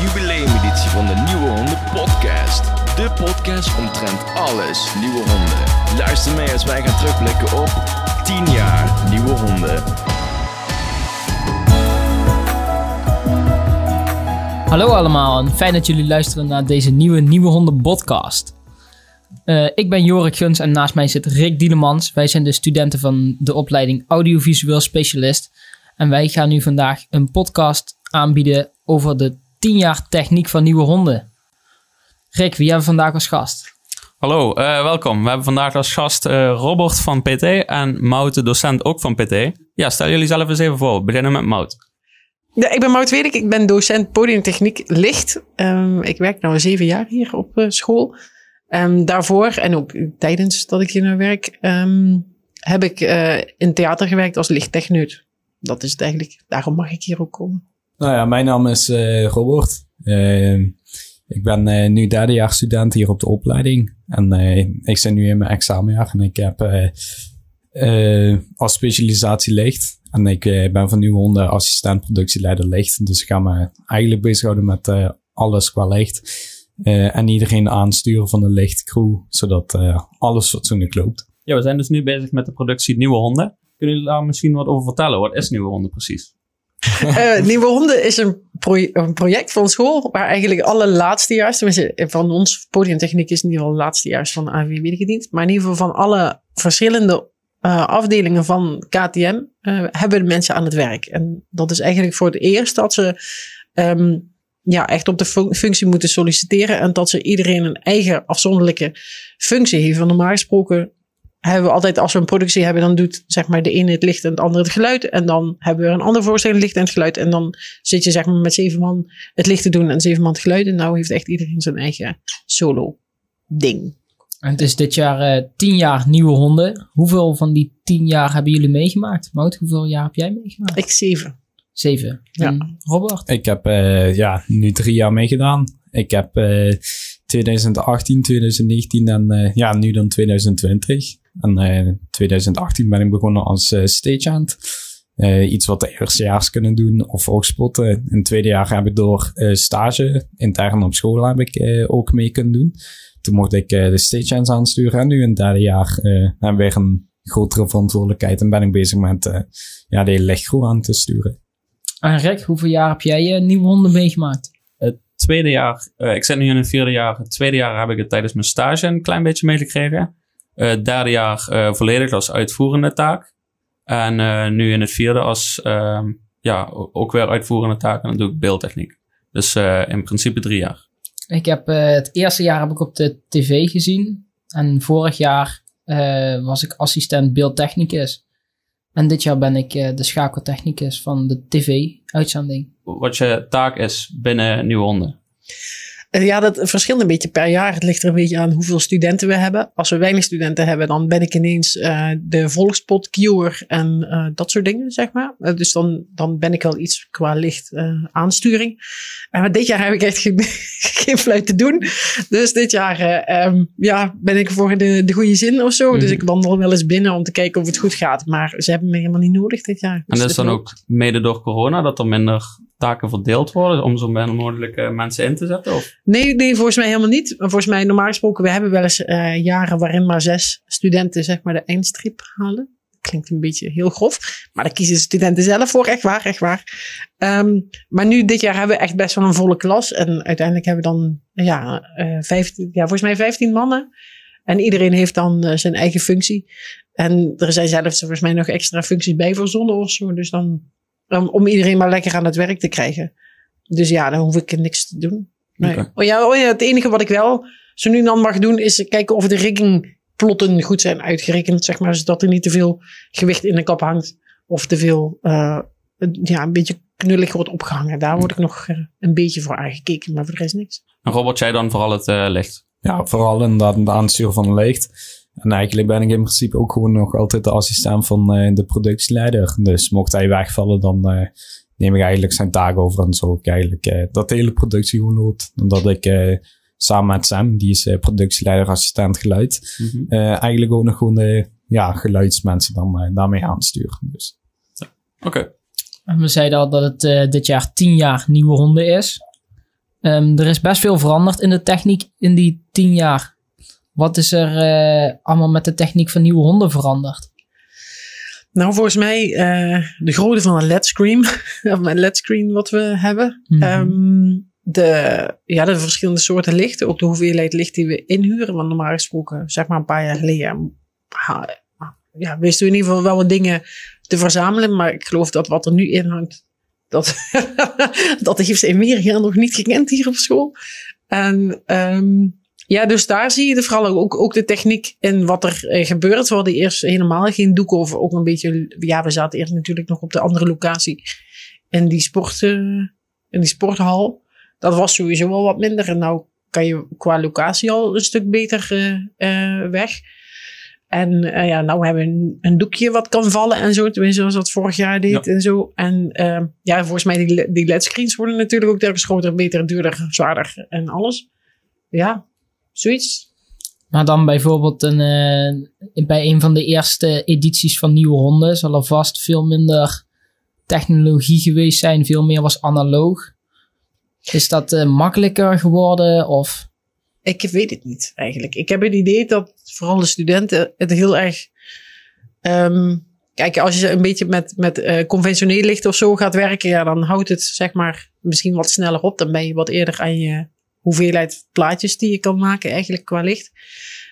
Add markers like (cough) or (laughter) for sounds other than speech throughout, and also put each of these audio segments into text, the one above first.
jubileumeditie van de Nieuwe Honden podcast. De podcast omtrent alles nieuwe honden. Luister mee als wij gaan terugblikken op 10 jaar nieuwe honden. Hallo allemaal en fijn dat jullie luisteren naar deze nieuwe Nieuwe Honden podcast. Eh, ik ben Jorik Guns en naast mij zit Rick Dielemans. Wij zijn de studenten van de opleiding Audiovisueel Specialist. En wij gaan nu vandaag een podcast aanbieden over de 10 jaar techniek van nieuwe honden. Rick, wie hebben we vandaag als gast? Hallo, eh, welkom. We hebben vandaag als gast eh, Robert van PT en Mout, de docent ook van PT. Ja, stel jullie zelf eens even voor. We beginnen met Mout. Ja, ik ben Maud Wedik, ik ben docent podiumtechniek licht. Ehm, ik werk nu zeven jaar hier op eh, school. Um, daarvoor, en ook tijdens dat ik hier naar werk, um, heb ik uh, in theater gewerkt als lichttechneut. Dat is het eigenlijk, daarom mag ik hier ook komen. Nou ja, mijn naam is uh, Robert. ik ben nu derdejaars student hier op de opleiding. En ik zit nu in mijn examenjaar en ik heb als specialisatie licht en ik uh, ben van nu honden assistent productieleider licht. Dus ik ga me eigenlijk bezighouden met uh, alles qua licht. Uh, en iedereen aansturen van de lichtcrew, zodat alles fatsoenlijk loopt. Ja, we zijn dus nu bezig met de productie Nieuwe Honden. Kunnen jullie daar misschien wat over vertellen? Wat is Nieuwe Honden precies? (laughs) Nieuwe Honden is een, pro een, project van school waar eigenlijk alle laatstejaars, van ons podiumtechniek is in ieder geval laatstejaars van AWW gediend, maar in ieder geval van alle verschillende uh, afdelingen van KTM uh, hebben mensen aan het werk. En dat is eigenlijk voor het eerst dat ze um, ja, echt op de functie moeten solliciteren en dat ze iedereen een eigen afzonderlijke functie heeft. Want normaal gesproken hebben we altijd, als we een productie hebben, dan doet zeg maar de ene het licht en de andere het geluid. En dan hebben we een ander voorstel, het licht en het geluid. En dan zit je zeg maar met zeven man het licht te doen en zeven man het geluid. En nou heeft echt iedereen zijn eigen solo ding. En het is dit jaar uh, tien jaar nieuwe honden. Hoeveel van die tien jaar hebben jullie meegemaakt? Mout, hoeveel jaar heb jij meegemaakt? Ik zeven. Zeven. Ja. Robert? Ik heb uh, ja, nu drie jaar meegedaan. Ik heb uh, 2018, 2019 en uh, ja, nu dan 2020. En 2018 ben ik begonnen als stagehand. iets wat de eerstejaars kunnen doen of oogspotten. In het tweede jaar heb ik door stage intern op school heb ik ook mee kunnen doen. Toen mocht ik uh, de stagehands aansturen. En nu in het derde jaar uh, hebben we weer een grotere verantwoordelijkheid. En ben ik bezig met uh, ja, de hele lichtgroep aan te sturen. En Rick, hoeveel jaar heb jij nieuwe honden meegemaakt? Het tweede jaar, ik zit nu in het vierde jaar. Het tweede jaar heb ik het tijdens mijn stage een klein beetje meegekregen. Het derde jaar volledig als uitvoerende taak. En nu in het vierde als ehm, ja, ook weer uitvoerende taak. En dan doe ik beeldtechniek. Dus in principe drie jaar. Ik heb het eerste jaar heb ik op de tv gezien. En vorig jaar uh, was ik assistent beeldtechnicus. En dit jaar ben ik uh, de schakeltechnicus van de tv-uitzending. Wat je taak is binnen Nieuwe Honden? Ja, dat verschilt een beetje per jaar. Het ligt er een beetje aan hoeveel studenten we hebben. Als we weinig studenten hebben, dan ben ik ineens uh, de volkspot queuer en uh, dat soort dingen, zeg maar. Uh, dus dan, dan ben ik wel iets qua licht aansturing. maar dit jaar heb ik echt geen, (laughs) geen fluit te doen. Dus dit jaar um, ja, ben ik voor de, de goede zin of zo. Mm -hmm. Dus ik wandel wel eens binnen om te kijken of het goed gaat. Maar ze hebben me helemaal niet nodig dit jaar. En dus dat is dan ook mede door corona dat er minder taken verdeeld worden om zo min mogelijk mensen in te zetten? Of? Nee, nee, volgens mij helemaal niet. Volgens mij, normaal gesproken, we hebben wel eens uh, jaren waarin maar zes studenten zeg maar de eindstrip halen. Klinkt een beetje heel grof, maar daar kiezen de studenten zelf voor. Echt waar, echt waar. Um, maar nu, dit jaar hebben we echt best wel een volle klas. En uiteindelijk hebben we dan, ja, uh, 15, ja volgens mij 15 mannen. En iedereen heeft dan zijn eigen functie. En er zijn zelfs volgens mij nog extra functies bij verzonnen of zo. Dus dan, um, om iedereen maar lekker aan het werk te krijgen. Dus ja, dan hoef ik niks te doen. Nee. Okay. Oh, ja, oh ja, het enige wat ik wel zo nu en dan mag doen is kijken of de riggingplotten goed zijn uitgerekend, zeg maar, zodat er niet te veel gewicht in de kap hangt of te veel, uh, ja, een beetje knullig wordt opgehangen. Daar word ik nog uh, een beetje voor aangekeken, maar voor de rest niks. En Robert, jij dan vooral het uh, licht? Ja, vooral inderdaad het aansturen van het licht. En eigenlijk ben ik in principe ook gewoon nog altijd de assistent van de productieleider. Dus mocht hij wegvallen, dan neem ik eigenlijk zijn taak over en zorg ik eigenlijk uh, dat de hele productie gewoon loopt. Omdat ik uh, samen met Sam, die is uh, productieleider, assistent geluid, mm -hmm. eigenlijk ook nog gewoon de ja, geluidsmensen dan daarmee aansturen. Dus. Oké. Okay. We zeiden al dat het dit jaar tien jaar nieuwe honden is. Ehm, er is best veel veranderd in de techniek in die tien jaar. Wat is er eh, allemaal met de techniek van nieuwe honden veranderd? Nou, volgens mij eh, de grootte van een LED-screen, (laughs) of een LED-screen wat we hebben. Mhm. Ehm, de, ja, de verschillende soorten licht, ook de hoeveelheid licht die we inhuren. Want normaal gesproken, zeg maar een paar jaar geleden, ja, wisten we in ieder geval wel wat dingen te verzamelen. Maar ik geloof dat wat er nu in hangt, dat, (laughs) dat heeft ze in Amerika nog niet gekend hier op school. En ehm, ja, dus daar zie je de, vooral ook, ook de techniek in wat er eh, gebeurt. We hadden eerst helemaal geen doek of ook een beetje, ja, we zaten eerst natuurlijk nog op de andere locatie. In die, sport, eh, in die sporthal. Dat was sowieso wel wat minder. En nou kan je qua locatie al een stuk beter eh, weg. En eh, ja, nou hebben we een, een doekje wat kan vallen en zo. Tenminste, zoals dat vorig jaar deed Ja. en zo. En ja, volgens mij die, die LED-screens worden natuurlijk ook telkens groter, beter, duurder, zwaarder en alles. Ja, zoiets. Maar dan bijvoorbeeld een, eh, bij een van de eerste edities van Nieuwe Honden zal er vast veel minder technologie geweest zijn. Veel meer was analoog. Is dat eh, makkelijker geworden? Of Ik weet het niet eigenlijk. Ik heb het idee dat vooral de studenten het heel erg. ehm, kijk, als je een beetje met, met eh, conventioneel licht of zo gaat werken, ja, dan houdt het zeg maar misschien wat sneller op. Dan ben je wat eerder aan je hoeveelheid plaatjes die je kan maken, eigenlijk qua licht.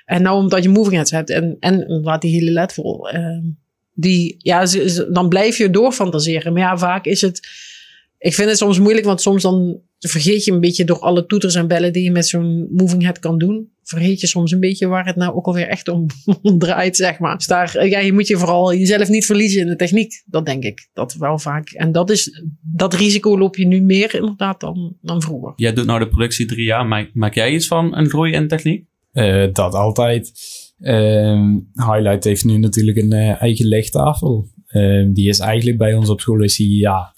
En nou, omdat je moving hebt en, en laat die hele LED vol. ehm, die, ja, dan blijf je doorfantaseren. Maar ja, vaak is het. Ik vind het soms moeilijk, want soms dan vergeet je een beetje door alle toeters en bellen die je met zo'n moving head kan doen. Vergeet je soms een beetje waar het nou ook alweer echt om, om (laughs) draait, zeg maar. Dus daar, ja, je moet je vooral jezelf niet verliezen in de techniek. Dat denk ik. Dat wel vaak. En dat is, dat risico loop je nu meer inderdaad dan, dan vroeger. Jij doet nou de productie drie jaar. Maak, maak jij iets van een groei in techniek? Eh, dat altijd. Ehm, Highlight heeft nu natuurlijk een eh, eigen lichttafel. Ehm, die is eigenlijk bij ons op school is die, ja,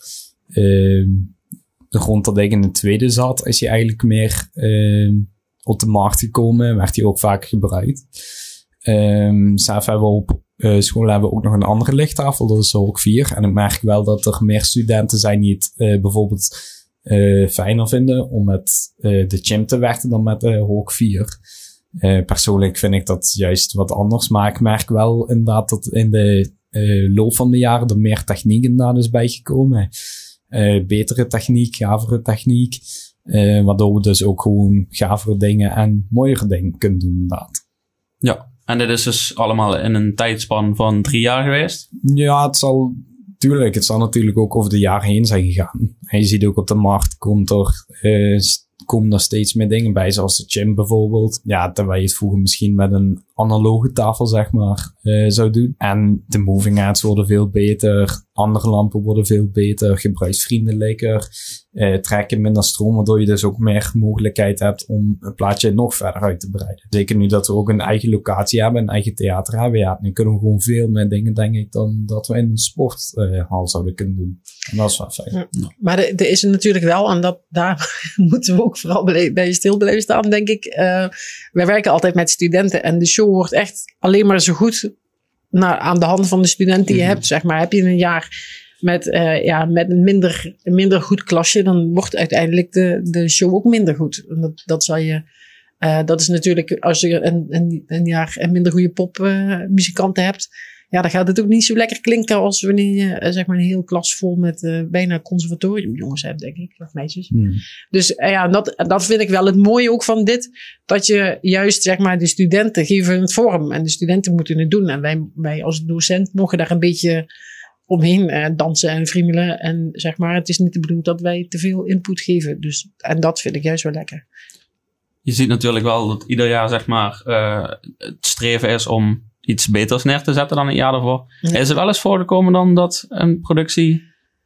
ehm, rond dat ik in de tweede zat, is hij eigenlijk meer ehm, op de markt gekomen. Werd hij ook vaak gebruikt. Ehm zelf hebben we op eh, school ook nog een andere lichttafel, dat is ook vier. En ik merk wel dat er meer studenten zijn die het eh, bijvoorbeeld eh, fijner vinden om met de chim te werken dan met de Hawk 4. Eh, persoonlijk vind ik dat juist wat anders. Maar ik merk wel inderdaad dat in de loop van de jaren er meer techniek inderdaad is bijgekomen. Eh, betere techniek, gavere techniek. eh, waardoor we dus ook gewoon gavere dingen en mooiere dingen kunnen doen inderdaad. Ja. En dit is dus allemaal in een tijdspan van drie jaar geweest. Ja, het zal, tuurlijk, het zal natuurlijk ook over de jaren heen zijn gegaan. En je ziet ook op de markt komt er, s- komen er steeds meer dingen bij, zoals de gym bijvoorbeeld. Ja, terwijl je het vroeger misschien met een analoge tafel, zeg maar, eh, zou doen. En de moving aids worden veel beter, andere lampen worden veel beter, gebruiksvriendelijker, eh, trekken minder stroom, waardoor je dus ook meer mogelijkheid hebt om een plaatje nog verder uit te breiden. Zeker nu dat we ook een eigen locatie hebben, een eigen theater hebben, ja, nu kunnen we gewoon veel meer dingen, denk ik, dan dat we in een sporthal zouden kunnen doen. En dat is wel fijn. Maar er is er natuurlijk wel, en dat, daar (laughs) moeten we ook vooral bij, bij stil blijven staan, denk ik. Eh, wij werken altijd met studenten en de show wordt echt alleen maar zo goed naar, aan de hand van de student die je Mhm. hebt. Zeg maar. Heb je een jaar met, eh, ja, met een minder, minder goed klasje, dan wordt uiteindelijk de, de show ook minder goed. En dat, dat zal je. eh, dat is natuurlijk als je een, een, een jaar een minder goede popmuzikanten hebt. Ja, dan gaat het ook niet zo lekker klinken als wanneer je eh, zeg maar een heel klas vol met eh, bijna conservatoriumjongens hebt, denk ik, of meisjes. Hmm. Dus eh, ja, dat, dat vind ik wel het mooie ook van dit. Dat je juist, zeg maar, de studenten geven het vorm. En de studenten moeten het doen. En wij, wij als docent mogen daar een beetje omheen eh, dansen en friemelen. En zeg maar, het is niet de bedoeling dat wij te veel input geven. Dus, en dat vind ik juist wel lekker. Je ziet natuurlijk wel dat ieder jaar zeg maar eh, het streven is om iets beters neer te zetten dan het jaar daarvoor. Ja. Is er wel eens voorgekomen dan dat een productie,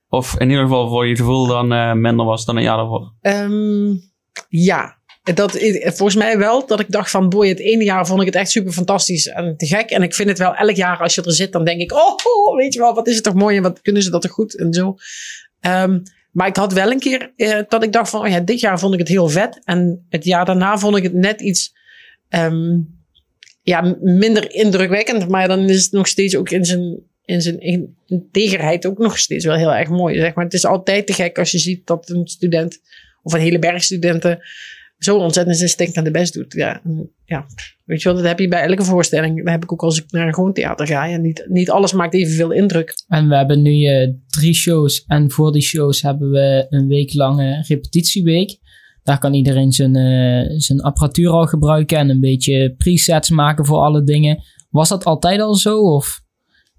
of in ieder geval voor je gevoel dan eh, minder was dan een jaar daarvoor? Ehm, ja, dat, volgens mij wel. Dat ik dacht van, boy, het ene jaar vond ik het echt super fantastisch en te gek. En ik vind het wel elk jaar als je er zit, dan denk ik, oh, oh, weet je wel, wat is het toch mooi en wat kunnen ze dat toch goed en zo. Ehm, maar ik had wel een keer eh, dat ik dacht van, oh ja, dit jaar vond ik het heel vet. En het jaar daarna vond ik het net iets ehm, ja, minder indrukwekkend. Maar dan is het nog steeds ook in zijn, in zijn in- integerheid ook nog steeds wel heel erg mooi. Zeg maar. Het is altijd te gek als je ziet dat een student of een hele berg studenten zo ontzettend zijn stinkende best doet. Ja, ja, weet je wel, dat heb je bij elke voorstelling. Dat heb ik ook als ik naar een gewoon theater ga. En niet, niet alles maakt evenveel indruk. En we hebben nu eh, drie shows. En voor die shows hebben we een week lange repetitieweek. Daar kan iedereen zijn, eh, zijn apparatuur al gebruiken en een beetje presets maken voor alle dingen. Was dat altijd al zo? Of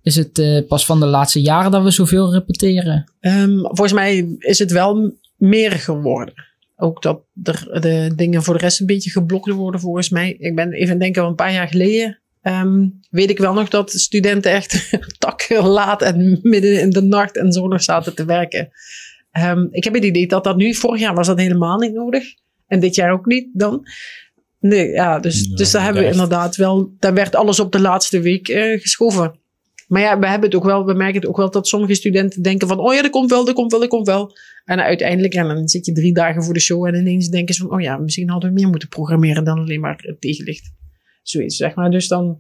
is het eh, pas van de laatste jaren dat we zoveel repeteren? Ehm, volgens mij is het wel meer geworden. Ook dat er de dingen voor de rest een beetje geblokt worden volgens mij. Ik ben even denken van een paar jaar geleden. ehm, weet ik wel nog dat studenten echt (laughs) takken laat en midden in de nacht en zo nog zaten te werken. Ehm, ik heb het idee dat dat nu, vorig jaar was dat helemaal niet nodig. En dit jaar ook niet dan. Nee, ja, dus, Nee, dus daar hebben we inderdaad wel, daar werd alles op de laatste week eh, geschoven. Maar ja, we hebben het ook wel, we merken het ook wel dat sommige studenten denken van, oh ja, dat komt wel, dat komt wel, dat komt wel. En uiteindelijk, en dan zit je drie dagen voor de show en ineens denken ze van, oh ja, misschien hadden we meer moeten programmeren dan alleen maar het tegenlicht. Zoiets, zeg maar. Dus dan,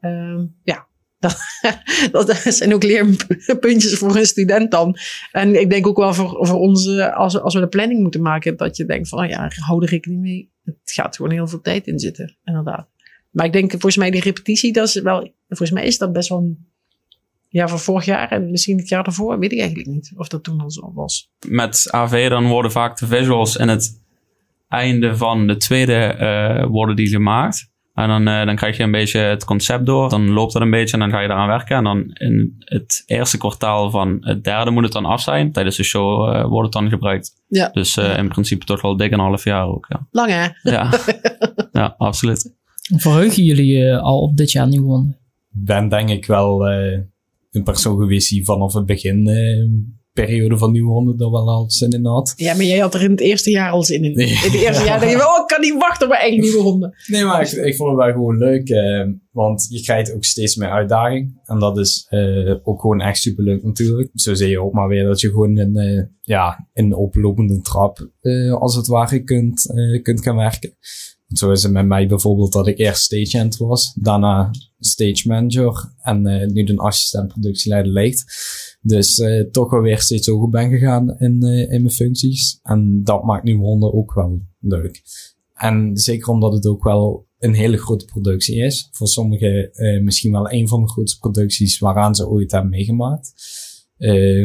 ehm, ja, (laughs) dat, zijn ook leerpuntjes voor een student dan. En ik denk ook wel voor, voor ons, eh, als, als we de planning moeten maken, dat je denkt van, oh ja, hou er rekening mee. Het gaat gewoon heel veel tijd in zitten, inderdaad. Maar ik denk, volgens mij die repetitie, dat is wel, volgens mij is dat best wel ja, van vorig jaar en misschien het jaar daarvoor, weet ik eigenlijk niet of dat toen al zo was. Met AV dan worden vaak de visuals in het einde van de tweede eh, worden die gemaakt. En dan, eh, dan krijg je een beetje het concept door. Dan loopt dat een beetje en dan ga je eraan werken. En dan in het eerste kwartaal van het derde moet het dan af zijn. Tijdens de show eh, wordt het dan gebruikt. Ja. Dus eh, in principe toch wel dik een half jaar ook. Ja, Lang hè? ja. (laughs) ja absoluut. Verheugen jullie eh, al op dit jaar nieuw wonen? ben denk ik wel eh, een persoon geweest die vanaf het begin periode van Nieuwe Honden er wel al zin in had. Ja, maar jij had er in het eerste jaar al zin in. In het eerste jaar denk je, oh, ik kan niet wachten op mijn eigen nieuwe honden. Nee, maar ik, ik vond het wel gewoon leuk, eh, want je krijgt ook steeds meer uitdaging. En dat is eh, ook gewoon echt superleuk natuurlijk. Zo zie je ook maar weer dat je gewoon in, eh, ja, in een oplopende trap, eh, als het ware, kunt, eh, kunt gaan werken. Zo is het met mij bijvoorbeeld dat ik eerst stagehand was, daarna stage manager en eh, nu de assistent productieleider ligt. Dus eh, toch wel weer steeds hoger ben gegaan in, eh, in mijn functies. En dat maakt nu honden ook wel leuk. En zeker omdat het ook wel een hele grote productie is. Voor sommigen eh, misschien wel een van de grootste producties waaraan ze ooit hebben meegemaakt.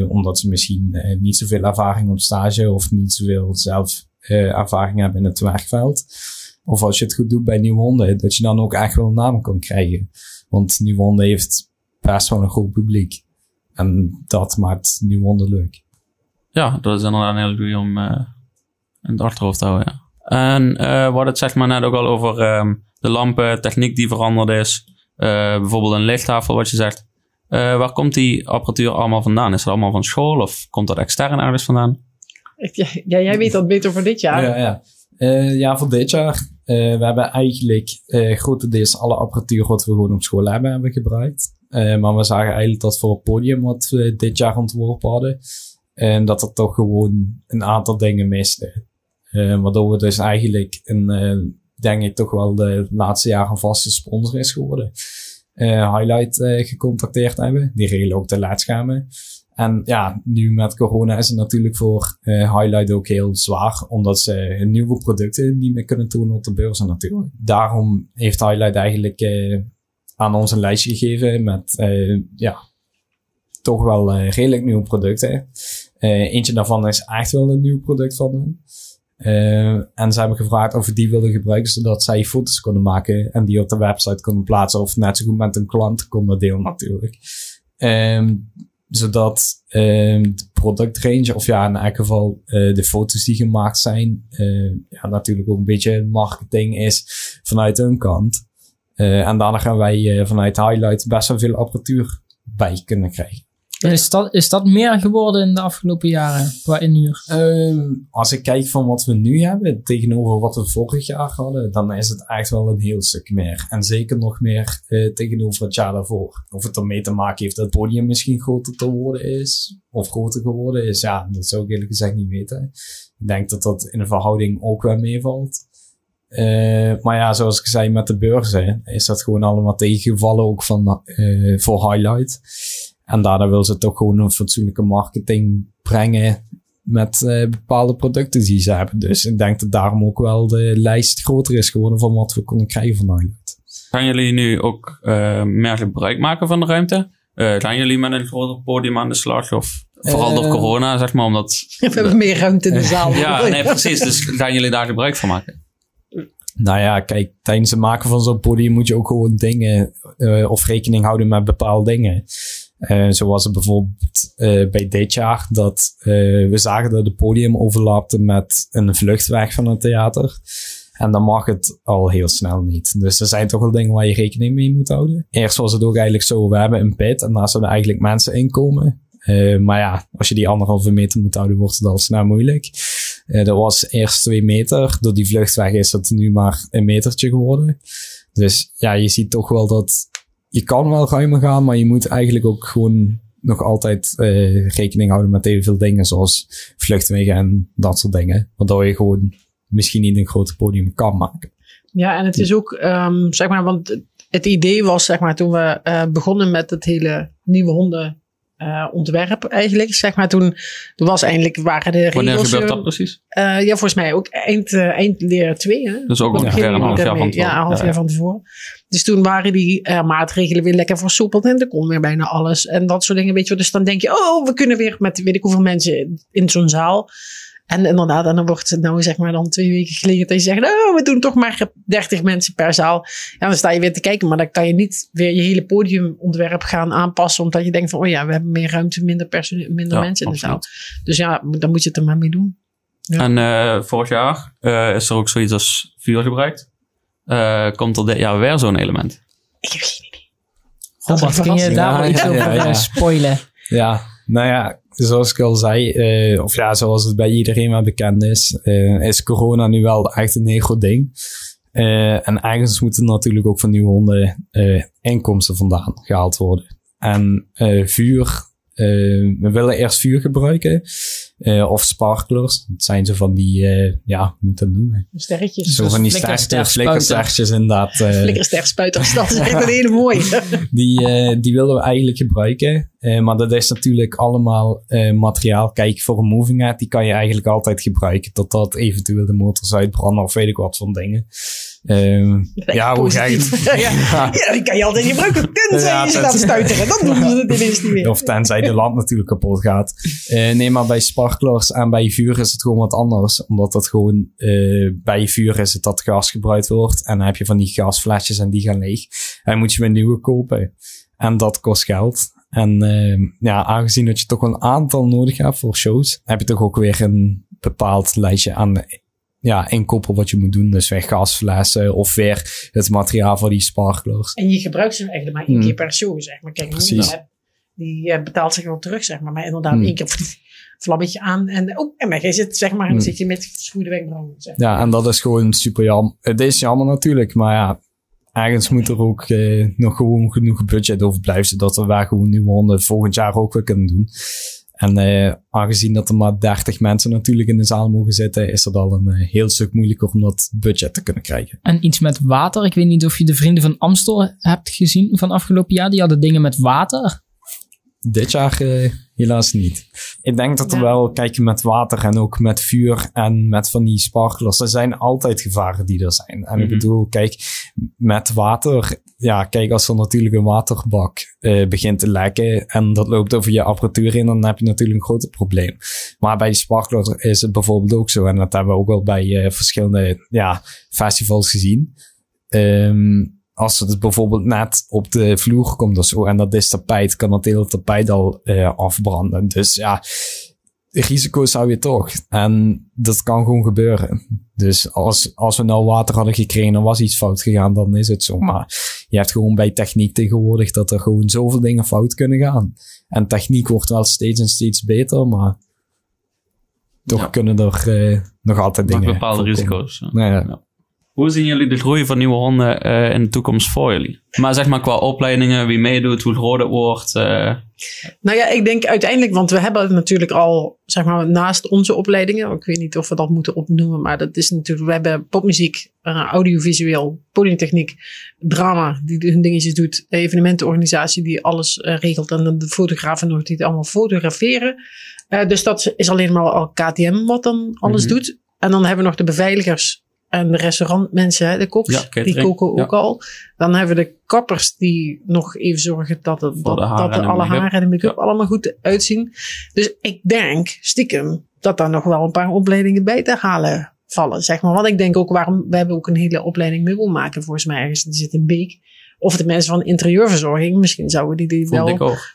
Omdat ze misschien niet zoveel ervaring op stage of niet zoveel zelf ervaring hebben in het werkveld. Of als je het goed doet bij Nieuwe Honden, dat je dan ook echt wel een naam kan krijgen. Want Nieuwe Honden heeft best wel een groot publiek. En dat maakt Nieuwe Honden leuk. Ja, dat is inderdaad een hele goede om eh, in het achterhoofd te houden. Ja. En eh we hadden het zeg maar net ook al over ehm, de lampen, techniek die veranderd is. Eh, bijvoorbeeld een lichttafel, wat je zegt. Eh, waar komt die apparatuur allemaal vandaan? Is dat allemaal van school of komt dat extern ergens vandaan? Ja, jij weet dat beter voor dit jaar. Ja, ja. Eh, ja, voor dit jaar. eh, we hebben eigenlijk eh grotendeels alle apparatuur wat we gewoon op school hebben, hebben gebruikt. Eh, maar we zagen eigenlijk dat voor het podium wat we dit jaar ontworpen hadden, en dat er toch gewoon een aantal dingen miste. Eh, waardoor we dus eigenlijk een, eh, denk ik toch wel de laatste jaren een vaste sponsor is geworden. Highlight gecontacteerd hebben. Die regelen ook de laadschermen. En ja, nu met corona is het natuurlijk voor Highlight ook heel zwaar, omdat ze nieuwe producten niet meer kunnen tonen op de beurzen natuurlijk. Daarom heeft Highlight eigenlijk aan ons een lijstje gegeven met eh, ja, toch wel eh, redelijk nieuwe producten. Eh, eentje daarvan is echt wel een nieuw product van hen. En ze hebben gevraagd of we die wilden gebruiken, zodat zij foto's konden maken en die op de website konden plaatsen. Of net zo goed met een klant konden delen natuurlijk. Ehm, zodat ehm, de productrange, of ja, in elk geval de foto's die gemaakt zijn, ja, natuurlijk ook een beetje marketing is vanuit hun kant. Eh, en daarna gaan wij eh, vanuit Highlight best wel veel apparatuur bij kunnen krijgen. Is dat, is dat meer geworden in de afgelopen jaren qua inhuur? Ehm, als ik kijk van wat we nu hebben tegenover wat we vorig jaar hadden, dan is het echt wel een heel stuk meer. En zeker nog meer eh, tegenover het jaar daarvoor. Of het ermee te maken heeft dat het podium misschien groter te worden is, of groter geworden is, ja, dat zou ik eerlijk gezegd niet weten. Ik denk dat dat in de verhouding ook wel meevalt. Eh, maar ja, zoals ik zei met de beurzen, is dat gewoon allemaal tegengevallen ook van, eh, voor Highlight. En daardoor wil ze toch gewoon een fatsoenlijke marketing brengen met eh, bepaalde producten die ze hebben. Dus ik denk dat daarom ook wel de lijst groter is geworden van wat we konden krijgen van Highlight. Gaan jullie nu ook eh meer gebruik maken van de ruimte? Eh, gaan jullie met een groter podium aan de slag? Of vooral door corona, zeg maar, omdat... (laughs) We hebben meer ruimte in de zaal. Ja, nee, precies. Dus gaan jullie daar gebruik van maken? Nou ja, kijk, tijdens het maken van zo'n podium moet je ook gewoon dingen eh, of rekening houden met bepaalde dingen. Eh, zo was het bijvoorbeeld eh, bij dit jaar dat we zagen dat het podium overlapte met een vluchtweg van het theater. En dan mag het al heel snel niet. Dus er zijn toch wel dingen waar je rekening mee moet houden. Eerst was het ook eigenlijk zo, we hebben een pit en daar zouden eigenlijk mensen in komen. Eh, maar ja, als je die anderhalve meter moet houden, wordt het al snel moeilijk. Eh, dat was eerst twee meter. Door die vluchtweg is het nu maar een metertje geworden. Dus ja, je ziet toch wel dat je kan wel ruimer gaan, maar je moet eigenlijk ook gewoon nog altijd eh, rekening houden met heel veel dingen, zoals vluchtwegen en dat soort dingen. Waardoor je gewoon misschien niet een groter podium kan maken. Ja, en het is ook, ehm, zeg maar, want het- het idee was, zeg maar, toen we eh, begonnen met het hele nieuwe honden eh, ontwerp eigenlijk, zeg maar, toen, toen was eindelijk, waren de Wanneer regels... gebeurt eh, dat precies? eh, ja, volgens mij ook eind, eh, eind leer 2, hè? Dus ook ongeveer een half jaar van tevoren. Ja, een half Ja, jaar ja. van tevoren. Dus toen waren die maatregelen weer lekker versoepeld en er kon weer bijna alles. En dat soort dingen, weet je wel. Dus dan denk je, oh, we kunnen weer met weet ik hoeveel mensen in zo'n zaal. En inderdaad, en dan wordt het nou zeg maar dan twee weken geleden dat je zegt, oh, we doen toch maar 30 mensen per zaal. Ja, dan sta je weer te kijken, maar dan kan je niet weer je hele podiumontwerp gaan aanpassen, omdat je denkt van, oh ja, we hebben meer ruimte, minder, minder Ja, mensen in de zaal. Dus ja, dan moet je het er maar mee doen. Ja. En eh, vorig jaar eh, is er ook zoiets als vuur gebruikt. Eh, komt er dit jaar weer zo'n element? Ik heb geen idee. Dat is Robert, een kun je daar Ja, iets ja, over spoilen? Ja, nou ja, zoals ik al zei, eh, of ja, zoals het bij iedereen wel bekend is, eh, is corona nu wel echt een heel ding. Eh, en ergens moeten natuurlijk ook van nieuwe honden inkomsten vandaan gehaald worden. En vuur, we willen eerst vuur gebruiken, eh, of sparklers. Het zijn zo van die, eh, ja, hoe moet ik dat noemen? Sterretjes. Zo van die flikkerster- sterkste spuiten. flikkerstertjes inderdaad. eh, Flikkersterspuiters, dat is echt een hele mooie. (laughs) die, eh, die willen we eigenlijk gebruiken. Maar dat is natuurlijk allemaal materiaal. Kijk, voor een moving head, die kan je eigenlijk altijd gebruiken. Totdat eventueel de motors uitbranden of weet ik wat van dingen. Ehm, ja, hoe ga je Positief. (laughs) ja, ja, die kan je altijd gebruiken. Tenzij Ja, je ze laat stuiteren. Dan doen ze het ineens niet meer. Of tenzij de lamp natuurlijk kapot gaat. Eh, nee, maar bij sparklers en bij vuur is het gewoon wat anders. Omdat dat gewoon, eh, bij vuur is het dat gas gebruikt wordt. En dan heb je van die gasflesjes en die gaan leeg. En moet je weer nieuwe kopen. En dat kost geld. En eh, ja, aangezien dat je toch een aantal nodig hebt voor shows, heb je toch ook weer een bepaald lijstje aan ja, inkoppel wat je moet doen. Dus weer gasflessen of weer het materiaal voor die sparklers. En je gebruikt ze eigenlijk maar één keer per show, zeg maar. Kijk, Precies. die, die eh, betaalt zich wel terug, zeg maar. Maar inderdaad, Hmm. één keer vlammetje aan en oh, en weg is het, zeg maar. En dan Hmm. zit je met verschroeide wenkbrauwen. Zeg. maar. Ja, en dat is gewoon super jammer. Het is jammer natuurlijk, maar ja, ergens moet er ook eh, nog gewoon genoeg budget over blijven, zodat we waar gewoon nieuwe honden volgend jaar ook weer kunnen doen. En eh, aangezien dat er maar 30 mensen natuurlijk in de zaal mogen zitten, is het al een eh, heel stuk moeilijker om dat budget te kunnen krijgen. En iets met water. Ik weet niet of je de vrienden van Amstel hebt gezien van afgelopen jaar. Die hadden dingen met water. Dit jaar eh, helaas niet. Ik denk dat er Ja. wel, kijk, met water en ook met vuur en met van die sparklers, er zijn altijd gevaren die er zijn. En ik Mhm. bedoel, kijk, met water, ja, kijk, als er natuurlijk een waterbak eh, begint te lekken en dat loopt over je apparatuur in, dan heb je natuurlijk een groot probleem. Maar bij die sparklers is het bijvoorbeeld ook zo, en dat hebben we ook wel bij eh, verschillende ja, festivals gezien. Ehm, als het bijvoorbeeld net op de vloer komt of zo en dat is tapijt, kan dat hele tapijt al eh, afbranden. Dus ja, risico's hou je toch. En dat kan gewoon gebeuren. Dus als, als we nou water hadden gekregen en was iets fout gegaan, dan is het zo. Maar je hebt gewoon bij techniek tegenwoordig dat er gewoon zoveel dingen fout kunnen gaan. En techniek wordt wel steeds en steeds beter, maar toch Ja. kunnen er eh, nog altijd Nog dingen bepaalde voorkomen. risico's. ja. Nou ja. Hoe zien jullie de groei van nieuwe honden eh, in de toekomst voor jullie? Maar zeg maar qua opleidingen, wie meedoet, hoe groot het wordt. eh, Nou ja, ik denk uiteindelijk, want we hebben natuurlijk al, zeg maar, naast onze opleidingen, ik weet niet of we dat moeten opnoemen, maar dat is natuurlijk, we hebben popmuziek, eh, audiovisueel, podiumtechniek, drama, die hun dingetjes doet, evenementenorganisatie die alles regelt en dan de fotografen nog die het allemaal fotograferen. Dus dat is alleen maar al KTM wat dan alles Mhm. doet. En dan hebben we nog de beveiligers en de restaurantmensen, de koks, Ja, die koken ook Ja. al. Dan hebben we de kappers die nog even zorgen dat, het, dat, de dat de alle haren en de make-up allemaal goed uitzien. Dus ik denk stiekem dat daar nog wel een paar opleidingen bij te halen vallen. Zeg maar. Want ik denk ook waarom, we hebben ook een hele opleiding meubelmaken volgens mij ergens. Die zit in Beek. Of de mensen van interieurverzorging, misschien zouden die die wel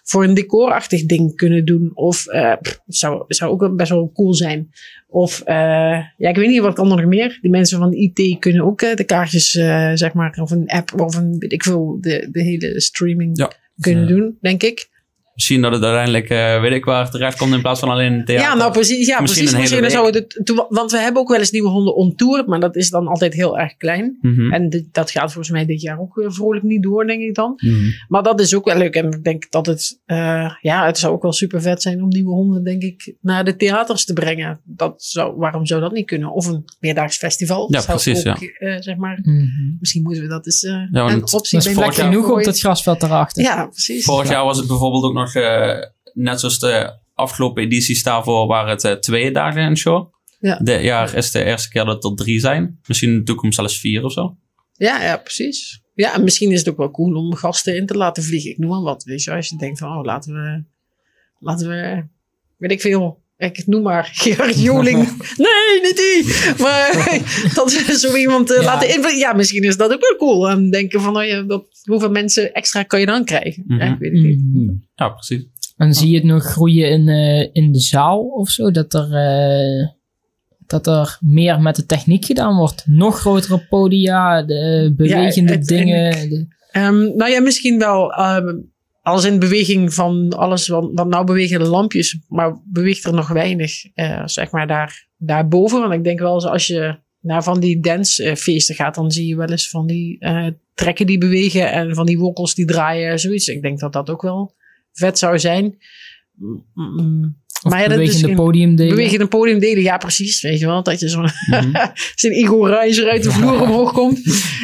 voor een decorachtig ding kunnen doen. Of pff, zou, zou ook best wel cool zijn. Of eh, ja, ik weet niet wat kan er nog meer. Die mensen van IT kunnen ook eh, de kaartjes, zeg maar, of een app of een, weet ik veel, de, de hele streaming Ja. kunnen doen, denk ik. Misschien dat het uiteindelijk, eh, weet ik waar, terecht komt in plaats van alleen een theater. Ja, nou precies. Ja, Misschien precies. een hele Misschien het, toen- want we hebben ook wel eens nieuwe honden on tour, maar dat is dan altijd heel erg klein. Mhm. En dit- dat gaat volgens mij dit jaar ook weer vrolijk niet door, denk ik dan. Mhm. Maar dat is ook wel leuk. En ik denk dat het, eh, ja, het zou ook wel super vet zijn om nieuwe honden, denk ik, naar de theaters te brengen. Dat zou, waarom zou dat niet kunnen? Of een meerdaags festival. Ja, Zou precies, ook, eh, zeg maar, Mhm. misschien moeten we dat eens eh want een het- optie Dat is genoeg op dat grasveld erachter. Ja, precies. Vorig jaar was het bijvoorbeeld ook nog, eh, net zoals de afgelopen edities daarvoor, waren het eh, twee dagen een show. Ja. Dit jaar is de eerste keer dat het er drie zijn. Misschien in de toekomst zelfs vier of zo. Ja, ja, precies. Ja, en misschien is het ook wel cool om gasten in te laten vliegen. Ik noem maar wat. Weet je, als je denkt van, oh, laten we, laten we, weet ik veel. Ik noem maar Gerard Joling. (laughs) nee, niet die. Maar (laughs) dat we zo iemand eh, Ja. laten invliegen. Ja, misschien is dat ook wel cool. En denken van, oh ja, dat, hoeveel mensen extra kan je dan krijgen? Mhm. Ja, ik weet het niet. Mhm. Mhm. Ja, precies. En zie je het nog groeien in, eh, in de zaal of zo? Dat er, eh, dat er meer met de techniek gedaan wordt? Nog grotere podia, de bewegende dingen. de- Ehm, nou ja, misschien wel ehm, als in beweging van alles. Want nou bewegen de lampjes, maar beweegt er nog weinig, eh, zeg maar, daar, daarboven. Want ik denk wel eens als je naar van die dancefeesten gaat, dan zie je wel eens van die eh, trekken die bewegen en van die wokkels die draaien, zoiets. Ik denk dat dat ook wel vet zou zijn. Of Maar ja, dat is bewegende geen- podiumdelen. Bewegen een podium delen, ja precies. Weet je wel, dat je zo'n Mhm. (laughs) zijn Igor Reiser uit de vloer omhoog komt.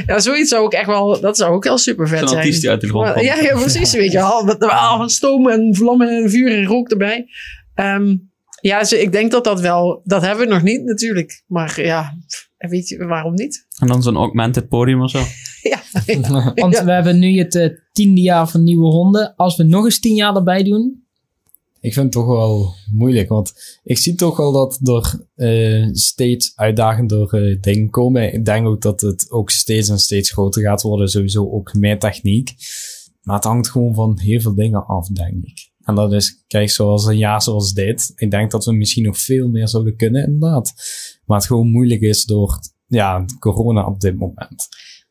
Ja, zoiets zou ook echt wel, dat zou ook heel super vet zijn. artiest die uit de grond komt. Ja, ja, precies. Weet je wel. Met ah, stoom en vlammen en vuur en rook erbij. Ehm, ja, dus ik denk dat dat wel, dat hebben we nog niet natuurlijk. Maar ja, weet je, waarom niet? En dan zo'n augmented podium of zo. (laughs) Ja, (laughs) Want Ja. we hebben nu het eh, tiende jaar van nieuwe honden. Als we nog eens tien jaar erbij doen. Ik vind het toch wel moeilijk, want ik zie toch wel dat er eh, steeds uitdagender eh, dingen komen. Ik denk ook dat het ook steeds en steeds groter gaat worden, sowieso ook meer techniek. Maar het hangt gewoon van heel veel dingen af, denk ik. En dat is, kijk, zoals een jaar zoals dit. Ik denk dat we misschien nog veel meer zouden kunnen, inderdaad. Maar het gewoon moeilijk is door, ja, corona op dit moment.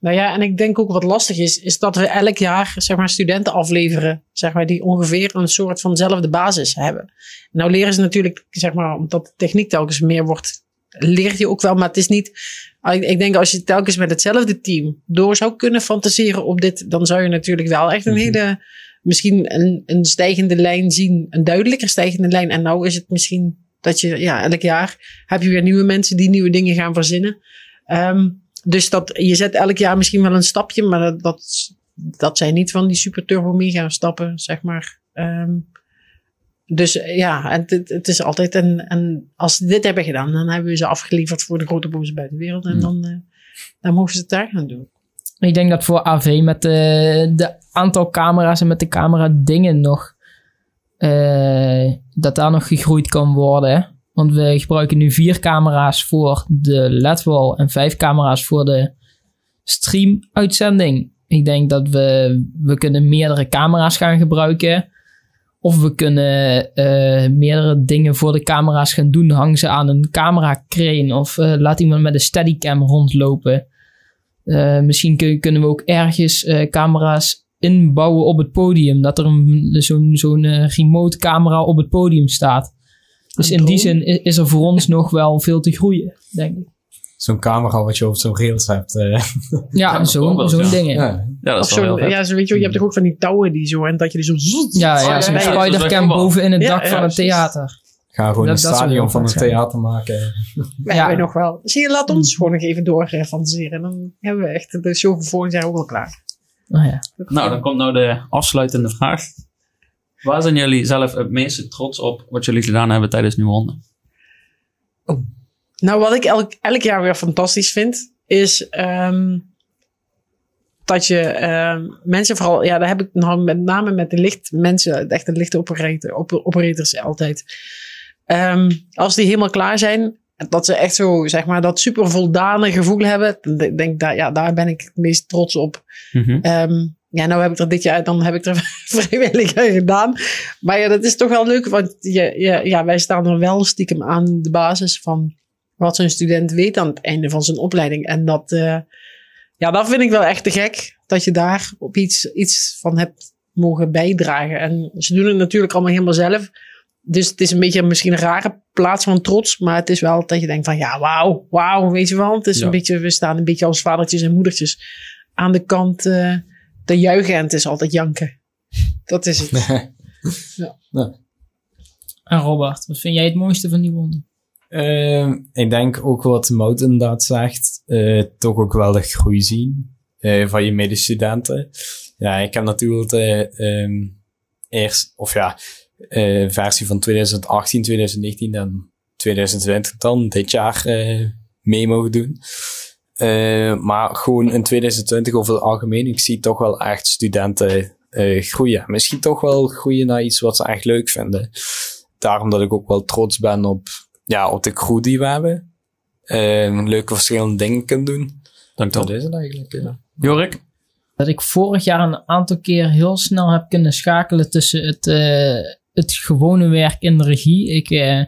Nou ja, en ik denk ook wat lastig is, is dat we elk jaar zeg maar, studenten afleveren, zeg maar, die ongeveer een soort vanzelfde basis hebben. Nou leren ze natuurlijk, zeg maar, omdat de techniek telkens meer wordt, leer je ook wel, maar het is niet. Ik, ik denk als je telkens met hetzelfde team door zou kunnen fantaseren op dit, dan zou je natuurlijk wel echt een Mhm. hele, misschien een, een stijgende lijn zien, een duidelijker stijgende lijn. En nou is het misschien dat je, ja, elk jaar heb je weer nieuwe mensen die nieuwe dingen gaan verzinnen. Ehm, dus dat, je zet elk jaar misschien wel een stapje, maar dat, dat, zijn niet van die super turbo mega stappen, zeg maar. Ehm, dus eh, ja, en het, het is altijd een, een, als ze dit hebben gedaan, dan hebben we ze afgeleverd voor de grote boze buitenwereld. En dan, eh, dan mogen ze het daar gaan doen. Ik denk dat voor AV met de, de aantal camera's en met de camera dingen nog. eh, dat daar nog gegroeid kan worden. Want we gebruiken nu vier camera's voor de LED-wall en vijf camera's voor de stream-uitzending. Ik denk dat we, we kunnen meerdere camera's gaan gebruiken. Of we kunnen eh, meerdere dingen voor de camera's gaan doen. Hang ze aan een camera crane of eh, laat iemand met een steadycam rondlopen. Eh, misschien kun- kunnen we ook ergens camera's inbouwen op het podium. Dat er zo'n eh, remote camera op het podium staat. Dus in die zin is er voor ons nog wel veel te groeien, denk ik. Zo'n camera wat je op zo'n rails hebt. eh. Ja, zo'n zo'n ja. dingen. Ja, dat is wel zo, vet. ja, zo weet je, wel, je hebt toch ook van die touwen die zo, en dat je die zo... ja, ja, zo'n ja, ja, spidercam boven in het Ja, dak ja, van het theater. Ga gewoon Dat- een dat stadion van een theater maken. Wij Ja. hebben nog wel. Zie je, laat ons gewoon nog even door eh, fantaseren. Dan hebben we echt de show voor volgend jaar ook wel klaar. Oh, ja. Nou, dan komt nou de afsluitende vraag. Waar zijn jullie zelf het meeste trots op wat jullie gedaan hebben tijdens Nieuwe Honden? Nou, wat ik elk, elk jaar weer fantastisch vind, is ehm, dat je ehm, mensen vooral, ja, daar heb ik nou met name met de licht mensen, echt de lichte operator, op, operators altijd. Ehm, als die helemaal klaar zijn, dat ze echt zo, zeg maar, dat super voldane gevoel hebben, dan denk ik, daar, ja, daar ben ik het meest trots op. Mhm. Ja, nou heb ik er dit jaar, dan heb ik er (laughs) vrijwillig aan gedaan. Maar ja, dat is toch wel leuk, want je, je, ja, wij staan er wel stiekem aan de basis van wat zo'n student weet aan het einde van zijn opleiding. En dat, eh, ja, dat vind ik wel echt te gek, dat je daar op iets, iets van hebt mogen bijdragen. En ze doen het natuurlijk allemaal helemaal zelf. Dus het is een beetje misschien een rare plaats van trots. Maar het is wel dat je denkt van ja, wauw, wauw, weet je wel. Het is Ja. een beetje, we staan een beetje als vadertjes en moedertjes aan de kant eh, te juichen. En het is altijd janken. Dat is het. (laughs) En Robert, wat vind jij het mooiste van die wonder? Ehm, ik denk ook wat Mout inderdaad zegt, eh, toch ook wel de groei zien eh, van je medestudenten. Ja, ik heb natuurlijk de ehm, eerst, of ja, eh, versie van 2018, 2019 en 2020 dan dit jaar eh, mee mogen doen. Eh, maar gewoon in 2020 over het algemeen, ik zie toch wel echt studenten eh, groeien. Misschien toch wel groeien naar iets wat ze echt leuk vinden. Daarom dat ik ook wel trots ben op ja, op de crew die we hebben. Eh, leuke verschillende dingen kunnen doen. Dank Dat is het eigenlijk. Ja. Jorik? Dat ik vorig jaar een aantal keer heel snel heb kunnen schakelen tussen het, eh, het gewone werk in de regie. Ik eh,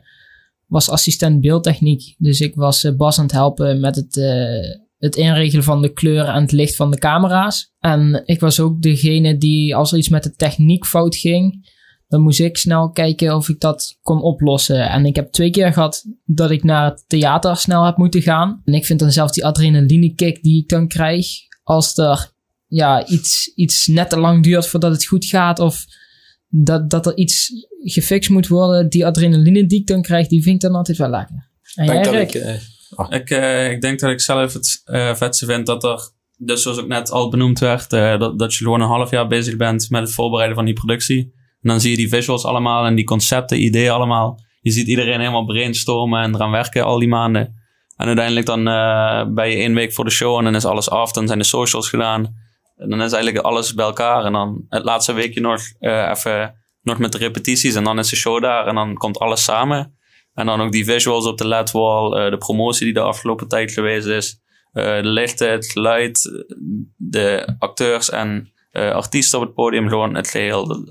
was assistent beeldtechniek, dus ik was eh, Bas aan het helpen met het, eh, het inregelen van de kleuren en het licht van de camera's. En ik was ook degene die, als er iets met de techniek fout ging, dan moest ik snel kijken of ik dat kon oplossen. En ik heb twee keer gehad dat ik naar het theater snel heb moeten gaan. En ik vind dan zelf die adrenaline kick die ik dan krijg, als er ja, iets, iets net te lang duurt voordat het goed gaat. Of dat, dat er iets gefixt moet worden. Die adrenaline die ik dan krijg, die vind ik dan altijd wel lekker. En Ik denk jij, dat Rick? ik, eh, Ik, eh, ik denk dat ik zelf het eh, vetste vind dat er, dus zoals ook net al benoemd werd, eh, dat, dat je gewoon een half jaar bezig bent met het voorbereiden van die productie. En dan zie je die visuals allemaal en die concepten, ideeën allemaal. Je ziet iedereen helemaal brainstormen en eraan werken al die maanden. En uiteindelijk dan eh, ben je één week voor de show en dan is alles af. Dan zijn de socials gedaan. En dan is eigenlijk alles bij elkaar. En dan het laatste weekje nog eh, even nog met de repetities. En dan is de show daar en dan komt alles samen. En dan ook die visuals op de LED-wall. eh, de promotie die de afgelopen tijd geweest is. eh, de lichten, het geluid. De acteurs en artiesten op het podium. Gewoon het geheel.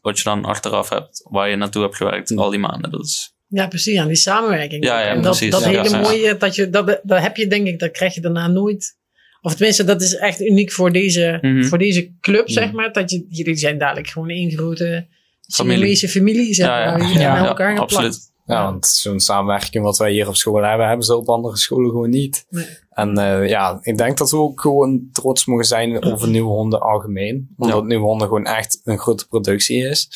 Wat je dan achteraf hebt. Waar je naartoe hebt gewerkt al die maanden. Dat is, Ja, precies. Aan die samenwerking. Ja, ja, en dat, precies. dat Ja, hele mooie, dat, je, dat, dat heb je denk ik, dat krijg je daarna nooit. Of tenminste, dat is echt uniek voor deze, Mhm. voor deze club, zeg maar. Dat je, jullie zijn dadelijk gewoon één grote Familie. Siamese familie, zeg ja. maar. Ja, aan ja, elkaar absoluut. ja, want zo'n samenwerking wat wij hier op school hebben, hebben ze op andere scholen gewoon niet. Nee. En eh, ja, ik denk dat we ook gewoon trots mogen zijn over nieuwe honden algemeen. Omdat Ja. nieuwe honden gewoon echt een grote productie is.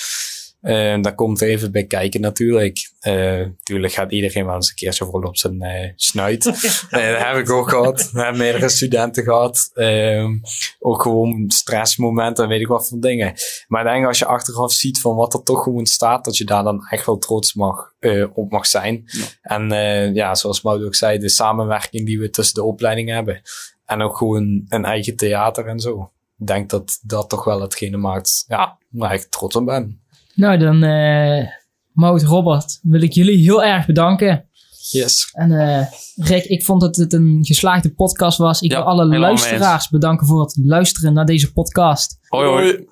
Eh, daar komt er even bij kijken natuurlijk. Eh tuurlijk gaat iedereen wel eens een keertje vol op zijn eh, snuit. (laughs) Eh, dat heb ik ook gehad. We hebben meerdere studenten gehad. Ehm, ook gewoon stressmomenten en weet ik wat voor dingen. Maar ik denk als je achteraf ziet van wat er toch gewoon staat, dat je daar dan echt wel trots mag, eh, op mag zijn. Ja. En eh, ja, zoals Maud ook zei, de samenwerking die we tussen de opleidingen hebben. En ook gewoon een eigen theater en zo. Ik denk dat dat toch wel hetgene maakt ja, waar ik trots op ben. Nou, dan eh Mout, Robert, wil ik jullie heel erg bedanken. Yes. En eh Rick, ik vond dat het een geslaagde podcast was. Ik Ja, wil alle luisteraars bedanken voor het luisteren naar deze podcast. Hoi hoi.